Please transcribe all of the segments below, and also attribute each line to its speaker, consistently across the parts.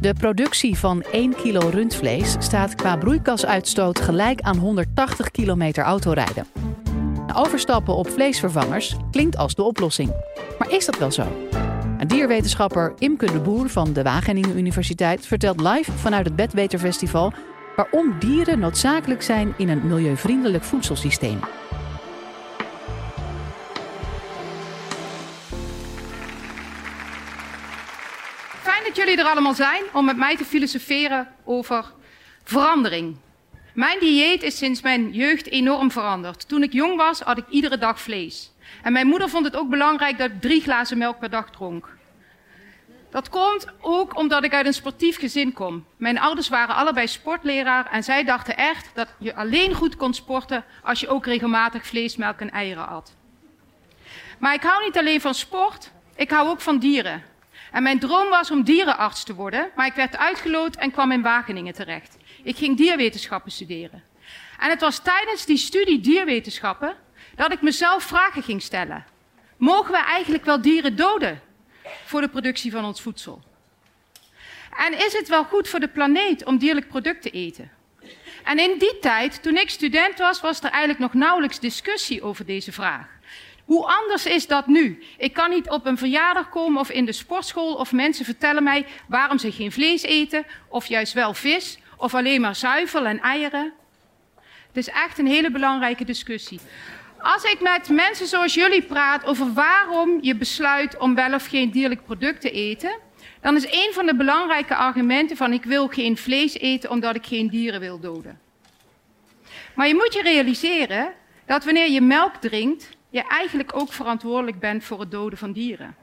Speaker 1: De productie van 1 kilo rundvlees staat qua broeikasuitstoot gelijk aan 180 kilometer autorijden. Overstappen op vleesvervangers klinkt als de oplossing. Maar is dat wel zo? Een dierwetenschapper Imke de Boer van de Wageningen Universiteit vertelt live vanuit het Bedweterfestival waarom dieren noodzakelijk zijn in een milieuvriendelijk voedselsysteem.
Speaker 2: Dat jullie er allemaal zijn om met mij te filosoferen over verandering. Mijn dieet is sinds mijn jeugd enorm veranderd. Toen ik jong was, had ik iedere dag vlees. En mijn moeder vond het ook belangrijk dat ik drie glazen melk per dag dronk. Dat komt ook omdat ik uit een sportief gezin kom. Mijn ouders waren allebei sportleraar en zij dachten echt dat je alleen goed kon sporten als je ook regelmatig vlees, melk en eieren at. Maar ik hou niet alleen van sport, ik hou ook van dieren. En mijn droom was om dierenarts te worden, maar ik werd uitgeloot en kwam in Wageningen terecht. Ik ging dierwetenschappen studeren. En het was tijdens die studie dierwetenschappen dat ik mezelf vragen ging stellen. Mogen we eigenlijk wel dieren doden voor de productie van ons voedsel? En is het wel goed voor de planeet om dierlijk product te eten? En in die tijd, toen ik student was, was er eigenlijk nog nauwelijks discussie over deze vraag. Hoe anders is dat nu? Ik kan niet op een verjaardag komen of in de sportschool of mensen vertellen mij waarom ze geen vlees eten of juist wel vis of alleen maar zuivel en eieren. Het is echt een hele belangrijke discussie. Als ik met mensen zoals jullie praat over waarom je besluit om wel of geen dierlijk product te eten, dan is een van de belangrijke argumenten van ik wil geen vlees eten omdat ik geen dieren wil doden. Maar je moet je realiseren dat wanneer je melk drinkt, je eigenlijk ook verantwoordelijk bent voor het doden van dieren.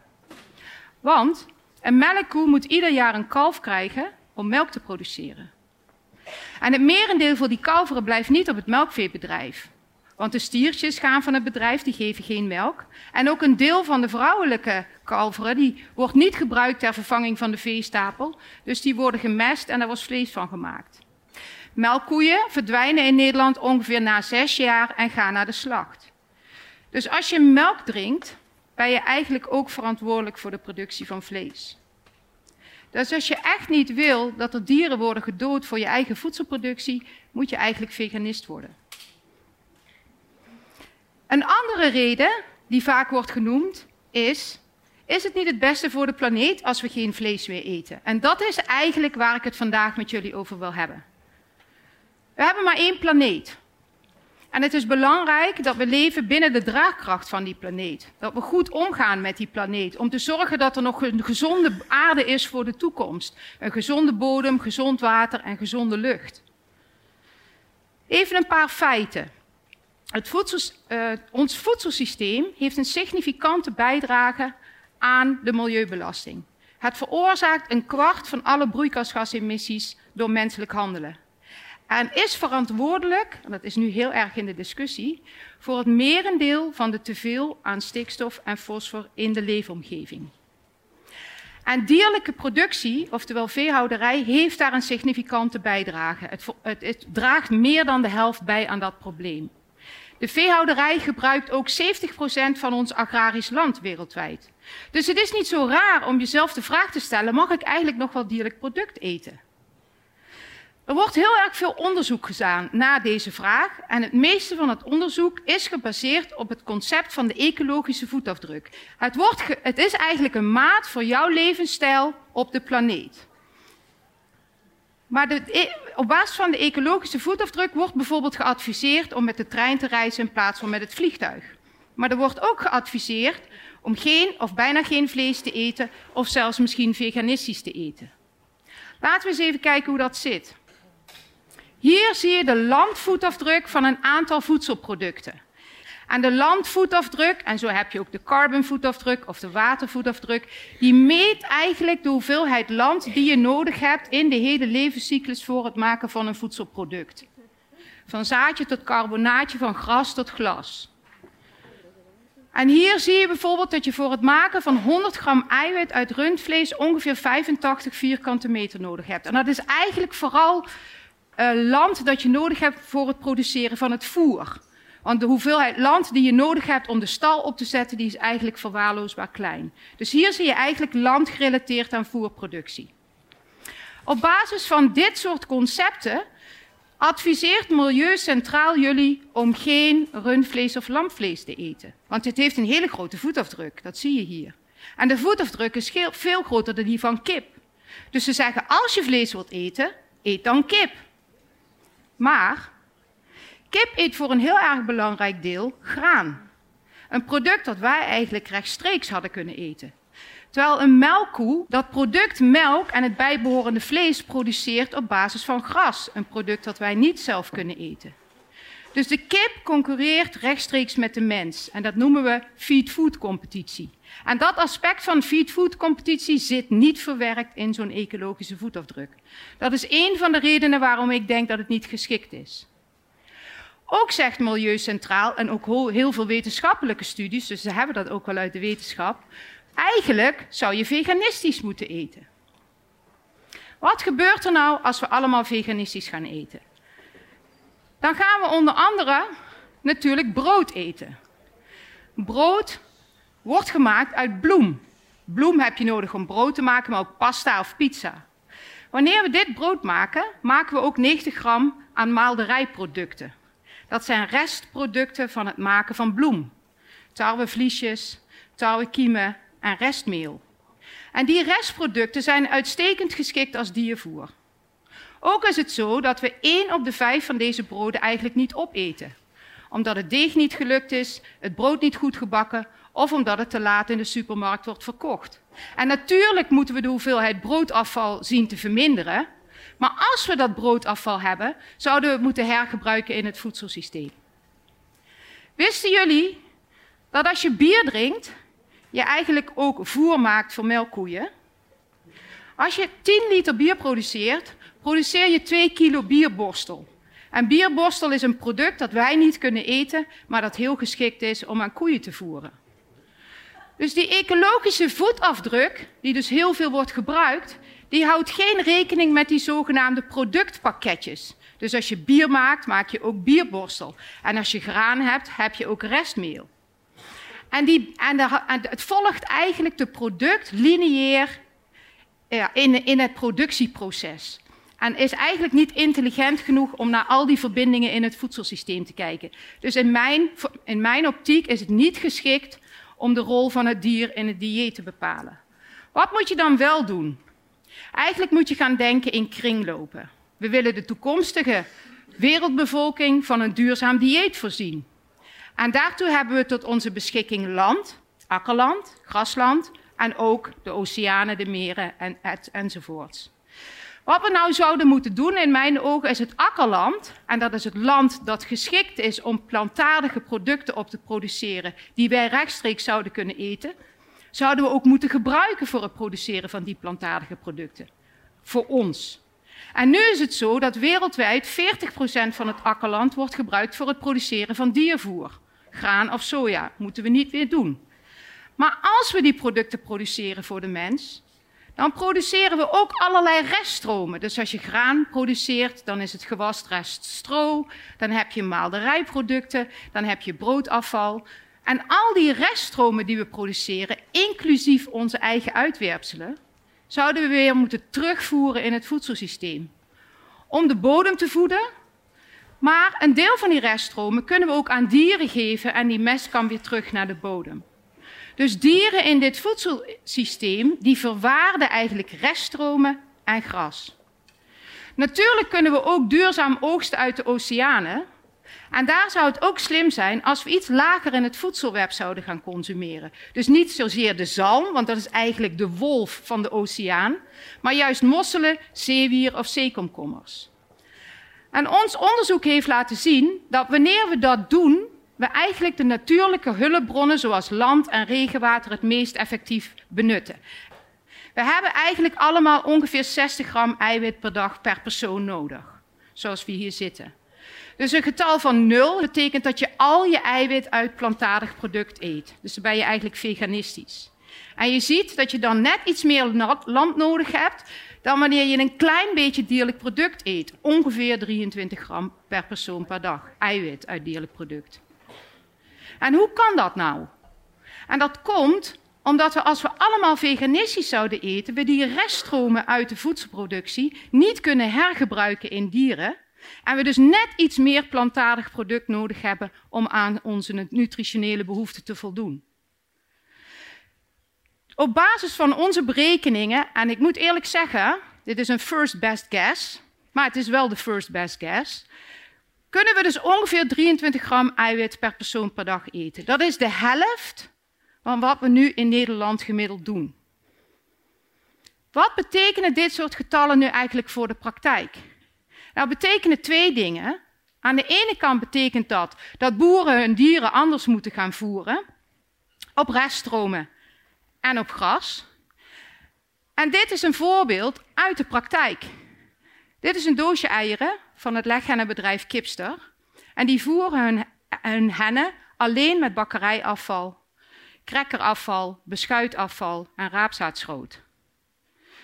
Speaker 2: Want een melkkoe moet ieder jaar een kalf krijgen om melk te produceren. En het merendeel van die kalveren blijft niet op het melkveebedrijf. Want de stiertjes gaan van het bedrijf, die geven geen melk. En ook een deel van de vrouwelijke kalveren, die wordt niet gebruikt ter vervanging van de veestapel. Dus die worden gemest en daar wordt vlees van gemaakt. Melkkoeien verdwijnen in Nederland ongeveer na zes jaar en gaan naar de slacht. Dus als je melk drinkt, ben je eigenlijk ook verantwoordelijk voor de productie van vlees. Dus als je echt niet wil dat er dieren worden gedood voor je eigen voedselproductie, moet je eigenlijk veganist worden. Een andere reden die vaak wordt genoemd is: is het niet het beste voor de planeet als we geen vlees meer eten? En dat is eigenlijk waar ik het vandaag met jullie over wil hebben. We hebben maar één planeet. En het is belangrijk dat we leven binnen de draagkracht van die planeet. Dat we goed omgaan met die planeet. Om te zorgen dat er nog een gezonde aarde is voor de toekomst. Een gezonde bodem, gezond water en gezonde lucht. Even een paar feiten. Het uh, ons voedselsysteem heeft een significante bijdrage aan de milieubelasting. Het veroorzaakt een kwart van alle broeikasgasemissies door menselijk handelen. En is verantwoordelijk, en dat is nu heel erg in de discussie, voor het merendeel van de teveel aan stikstof en fosfor in de leefomgeving. En dierlijke productie, oftewel veehouderij, heeft daar een significante bijdrage. Het, het, het draagt meer dan de helft bij aan dat probleem. De veehouderij gebruikt ook 70% van ons agrarisch land wereldwijd. Dus het is niet zo raar om jezelf de vraag te stellen: mag ik eigenlijk nog wel dierlijk product eten? Er wordt heel erg veel onderzoek gedaan naar deze vraag en het meeste van het onderzoek is gebaseerd op het concept van de ecologische voetafdruk. Het, wordt het is eigenlijk een maat voor jouw levensstijl op de planeet. Maar e, op basis van de ecologische voetafdruk wordt bijvoorbeeld geadviseerd om met de trein te reizen in plaats van met het vliegtuig. Maar er wordt ook geadviseerd om geen of bijna geen vlees te eten of zelfs misschien veganistisch te eten. Laten we eens even kijken hoe dat zit. Hier zie je de landvoetafdruk van een aantal voedselproducten. En de landvoetafdruk, en zo heb je ook de carbonvoetafdruk of de watervoetafdruk, die meet eigenlijk de hoeveelheid land die je nodig hebt in de hele levenscyclus voor het maken van een voedselproduct. Van zaadje tot carbonaatje, van gras tot glas. En hier zie je bijvoorbeeld dat je voor het maken van 100 gram eiwit uit rundvlees ongeveer 85 vierkante meter nodig hebt. En dat is eigenlijk vooral uh, land dat je nodig hebt voor het produceren van het voer. Want de hoeveelheid land die je nodig hebt om de stal op te zetten, die is eigenlijk verwaarloosbaar klein. Dus hier zie je eigenlijk land gerelateerd aan voerproductie. Op basis van dit soort concepten adviseert Milieu Centraal jullie om geen rundvlees of lamvlees te eten. Want dit heeft een hele grote voetafdruk, dat zie je hier. En de voetafdruk is veel groter dan die van kip. Dus ze zeggen, als je vlees wilt eten, eet dan kip. Maar kip eet voor een heel erg belangrijk deel graan. Een product dat wij eigenlijk rechtstreeks hadden kunnen eten. Terwijl een melkkoe dat product melk en het bijbehorende vlees produceert op basis van gras. Een product dat wij niet zelf kunnen eten. Dus de kip concurreert rechtstreeks met de mens. En dat noemen we feed-food competitie. En dat aspect van feed-food competitie zit niet verwerkt in zo'n ecologische voetafdruk. Dat is een van de redenen waarom ik denk dat het niet geschikt is. Ook zegt Milieu Centraal, en ook heel veel wetenschappelijke studies, dus ze hebben dat ook wel uit de wetenschap, Eigenlijk zou je veganistisch moeten eten. Wat gebeurt er nou als we allemaal veganistisch gaan eten? Dan gaan we onder andere natuurlijk brood eten. Brood wordt gemaakt uit bloem. Bloem heb je nodig om brood te maken, maar ook pasta of pizza. Wanneer we dit brood maken, maken we ook 90 gram aan maalderijproducten. Dat zijn restproducten van het maken van bloem. Tarwevliesjes, tarwekiemen en restmeel. En die restproducten zijn uitstekend geschikt als diervoer. Ook is het zo dat we één op de vijf van deze broden eigenlijk niet opeten. Omdat het deeg niet gelukt is, het brood niet goed gebakken of omdat het te laat in de supermarkt wordt verkocht. En natuurlijk moeten we de hoeveelheid broodafval zien te verminderen. Maar als we dat broodafval hebben, zouden we het moeten hergebruiken in het voedselsysteem. Wisten jullie dat als je bier drinkt, je eigenlijk ook voer maakt voor melkkoeien. Als je 10 liter bier produceert, produceer je 2 kilo bierborstel. En bierborstel is een product dat wij niet kunnen eten, maar dat heel geschikt is om aan koeien te voeren. Dus die ecologische voetafdruk, die dus heel veel wordt gebruikt, die houdt geen rekening met die zogenaamde productpakketjes. Dus als je bier maakt, maak je ook bierborstel. En als je graan hebt, heb je ook restmeel. En, die, en, de, het volgt eigenlijk de product lineair in, in het productieproces. En is eigenlijk niet intelligent genoeg om naar al die verbindingen in het voedselsysteem te kijken. Dus in mijn, in mijn optiek is het niet geschikt om de rol van het dier in het dieet te bepalen. Wat moet je dan wel doen? Eigenlijk moet je gaan denken in kringlopen. We willen de toekomstige wereldbevolking van een duurzaam dieet voorzien. En daartoe hebben we tot onze beschikking land, akkerland, grasland en ook de oceanen, de meren en, enzovoorts. Wat we nou zouden moeten doen, in mijn ogen, is het akkerland. En dat is het land dat geschikt is om plantaardige producten op te produceren die wij rechtstreeks zouden kunnen eten. Zouden we ook moeten gebruiken voor het produceren van die plantaardige producten. Voor ons. En nu is het zo dat wereldwijd 40% van het akkerland wordt gebruikt voor het produceren van diervoer graan of soja. Moeten we niet weer doen. Maar als we die producten produceren voor de mens, dan produceren we ook allerlei reststromen. Dus als je graan produceert, dan is het gewastrest stro, dan heb je maalderijproducten, dan heb je broodafval. En al die reststromen die we produceren, inclusief onze eigen uitwerpselen, zouden we weer moeten terugvoeren in het voedselsysteem. Om de bodem te voeden, maar een deel van die reststromen kunnen we ook aan dieren geven en die mest kan weer terug naar de bodem. Dus dieren in dit voedselsysteem, die verwaarden eigenlijk reststromen en gras. Natuurlijk kunnen we ook duurzaam oogsten uit de oceanen. En daar zou het ook slim zijn als we iets lager in het voedselweb zouden gaan consumeren. Dus niet zozeer de zalm, want dat is eigenlijk de wolf van de oceaan, maar juist mosselen, zeewier of zeekomkommers. En ons onderzoek heeft laten zien dat wanneer we dat doen, we eigenlijk de natuurlijke hulpbronnen zoals land en regenwater het meest effectief benutten. We hebben eigenlijk allemaal ongeveer 60 gram eiwit per dag per persoon nodig, zoals we hier zitten. Dus een getal van nul betekent dat je al je eiwit uit plantaardig product eet. Dus dan ben je eigenlijk veganistisch. En je ziet dat je dan net iets meer land nodig hebt dan wanneer je een klein beetje dierlijk product eet. Ongeveer 23 gram per persoon per dag eiwit uit dierlijk product. En hoe kan dat nou? En dat komt Omdat we als we allemaal veganistisch zouden eten, we die reststromen uit de voedselproductie niet kunnen hergebruiken in dieren. En we dus net iets meer plantaardig product nodig hebben om aan onze nutritionele behoeften te voldoen. Op basis van onze berekeningen, en ik moet eerlijk zeggen, dit is een first best guess, maar het is wel de first best guess, kunnen we dus ongeveer 23 gram eiwit per persoon per dag eten. Dat is de helft van wat we nu in Nederland gemiddeld doen. Wat betekenen dit soort getallen nu eigenlijk voor de praktijk? Nou, betekenen twee dingen. Aan de ene kant betekent dat dat boeren hun dieren anders moeten gaan voeren, op reststromen en op gras. En dit is een voorbeeld uit de praktijk. Dit is een doosje eieren van het leghennenbedrijf Kipster. En die voeren hun, hun hennen alleen met bakkerijafval, krekkerafval, beschuitafval en raapzaadschroot.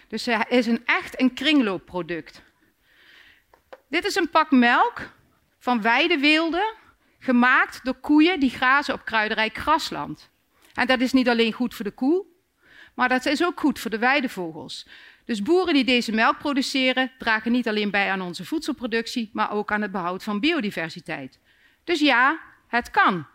Speaker 2: Dus het is een, echt een kringloopproduct. Dit is een pak melk van weideweelden, gemaakt door koeien die grazen op kruiderijk grasland. En dat is niet alleen goed voor de koe, maar dat is ook goed voor de weidevogels. Dus boeren die deze melk produceren, dragen niet alleen bij aan onze voedselproductie, maar ook aan het behoud van biodiversiteit. Dus ja, het kan.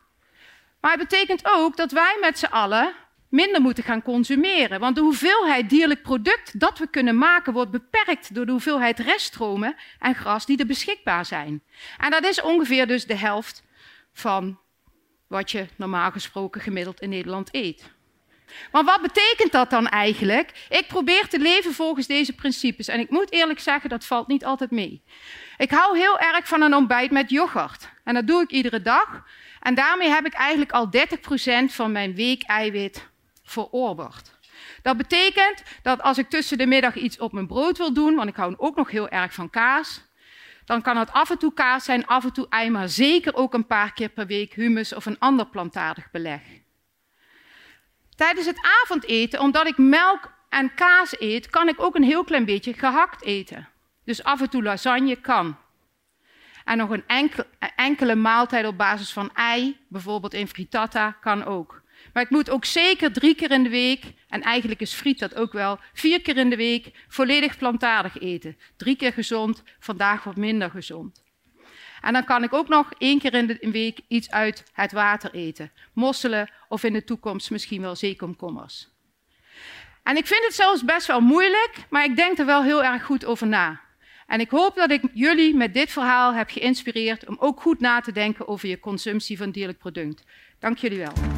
Speaker 2: Maar het betekent ook dat wij met z'n allen minder moeten gaan consumeren. Want de hoeveelheid dierlijk product dat we kunnen maken wordt beperkt door de hoeveelheid reststromen en gras die er beschikbaar zijn. En dat is ongeveer dus de helft van wat je normaal gesproken gemiddeld in Nederland eet. Maar wat betekent dat dan eigenlijk? Ik probeer te leven volgens deze principes. En ik moet eerlijk zeggen, dat valt niet altijd mee. Ik hou heel erg van een ontbijt met yoghurt. En dat doe ik iedere dag. En daarmee heb ik eigenlijk al 30% van mijn week-eiwit verorberd. Dat betekent dat als ik tussen de middag iets op mijn brood wil doen, want ik hou ook nog heel erg van kaas, dan kan het af en toe kaas zijn, af en toe ei, maar zeker ook een paar keer per week humus of een ander plantaardig beleg. Tijdens het avondeten, omdat ik melk en kaas eet, kan ik ook een heel klein beetje gehakt eten. Dus af en toe lasagne kan. En nog een enkele, enkele maaltijd op basis van ei, bijvoorbeeld in frittata, kan ook. Maar ik moet ook zeker drie keer in de week, en eigenlijk is friet dat ook wel, vier keer in de week volledig plantaardig eten. Drie keer gezond, vandaag wat minder gezond. En dan kan ik ook nog één keer in de week iets uit het water eten. Mosselen of in de toekomst misschien wel zeekomkommers. En ik vind het zelfs best wel moeilijk, maar ik denk er wel heel erg goed over na. En ik hoop dat ik jullie met dit verhaal heb geïnspireerd om ook goed na te denken over je consumptie van dierlijk product. Dank jullie wel.